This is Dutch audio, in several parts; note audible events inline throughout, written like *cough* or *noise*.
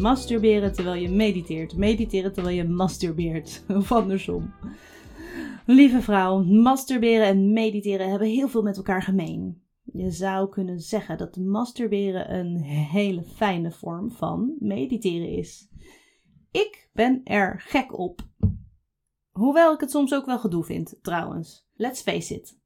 Masturberen terwijl je mediteert. Mediteren terwijl je masturbeert. *laughs* Of andersom. Lieve vrouw, masturberen en mediteren hebben heel veel met elkaar gemeen. Je zou kunnen zeggen dat masturberen een hele fijne vorm van mediteren is. Ik ben er gek op. Hoewel ik het soms ook wel gedoe vind, trouwens. Let's face it.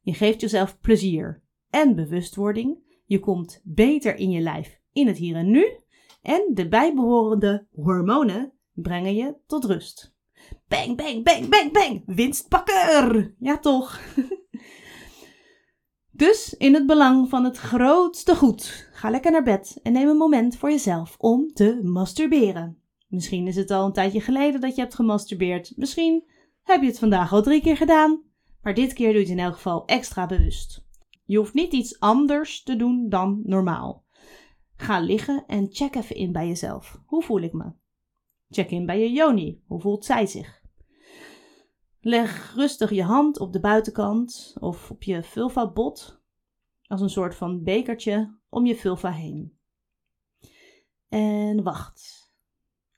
Je geeft jezelf plezier en bewustwording. Je komt beter in je lijf in het hier en nu. En de bijbehorende hormonen brengen je tot rust. Bang, bang, bang, bang, bang. Winstpakker! Ja, toch? *laughs* dus in het belang van het grootste goed, ga lekker naar bed en neem een moment voor jezelf om te masturberen. Misschien is het al een tijdje geleden dat je hebt gemasturbeerd. Misschien heb je het vandaag al drie keer gedaan. Maar dit keer doe je het in elk geval extra bewust. Je hoeft niet iets anders te doen dan normaal. Ga liggen en check even in bij jezelf. Hoe voel ik me? Check in bij je Joni. Hoe voelt zij zich? Leg rustig je hand op de buitenkant of op je vulva-bot als een soort van bekertje om je vulva heen. En wacht.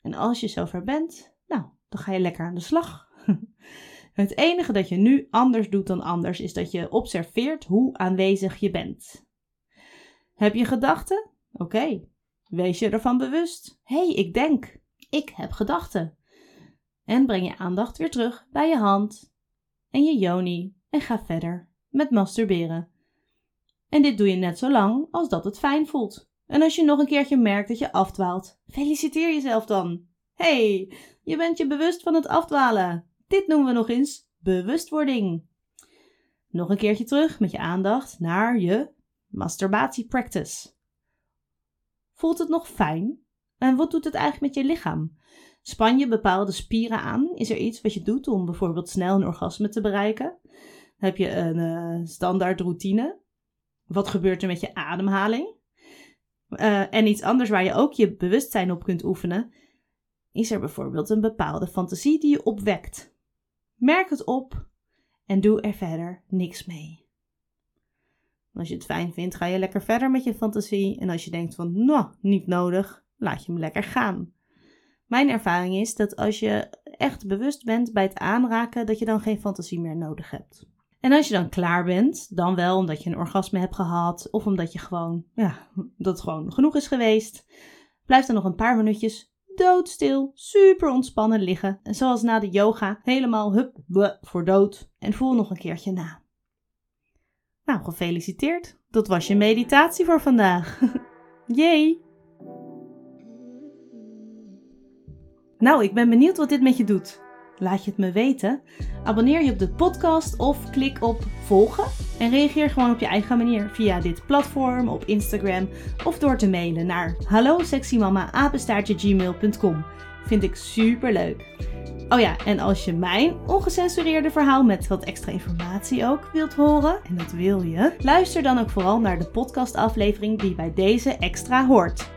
En als je zover bent, nou, dan ga je lekker aan de slag. *laughs* Het enige dat je nu anders doet dan anders is dat je observeert hoe aanwezig je bent. Heb je gedachten? Oké, wees je ervan bewust. Hey, ik denk. Ik heb gedachten. En breng je aandacht weer terug bij je hand en je yoni en ga verder met masturberen. En dit doe je net zo lang als dat het fijn voelt. En als je nog een keertje merkt dat je afdwaalt, feliciteer jezelf dan. hey, je bent je bewust van het afdwalen. Dit noemen we nog eens bewustwording. Nog een keertje terug met je aandacht naar je masturbatiepractice. Voelt het nog fijn? En wat doet het eigenlijk met je lichaam? Span je bepaalde spieren aan? Is er iets wat je doet om bijvoorbeeld snel een orgasme te bereiken? Heb je een uh, standaard routine? Wat gebeurt er met je ademhaling? Uh, en iets anders waar je ook je bewustzijn op kunt oefenen, is er bijvoorbeeld een bepaalde fantasie die je opwekt. Merk het op en doe er verder niks mee. Als je het fijn vindt, ga je lekker verder met je fantasie. En als je denkt van, nou, niet nodig, laat je hem lekker gaan. Mijn ervaring is dat als je echt bewust bent bij het aanraken, dat je dan geen fantasie meer nodig hebt. En als je dan klaar bent, dan wel omdat je een orgasme hebt gehad of omdat je gewoon, ja, dat gewoon genoeg is geweest, blijf dan nog een paar minuutjes doodstil, super ontspannen liggen. En zoals na de yoga, helemaal hup, voor dood. En voel nog een keertje na. Nou, gefeliciteerd. Dat was je meditatie voor vandaag. *laughs* Jee! Nou, ik ben benieuwd wat dit met je doet. Laat je het me weten. Abonneer je op de podcast of klik op volgen. En reageer gewoon op je eigen manier via dit platform, op Instagram of door te mailen naar hallo Vind ik super leuk. Oh ja, en als je mijn ongecensureerde verhaal met wat extra informatie ook wilt horen, en dat wil je, luister dan ook vooral naar de podcastaflevering die bij deze extra hoort.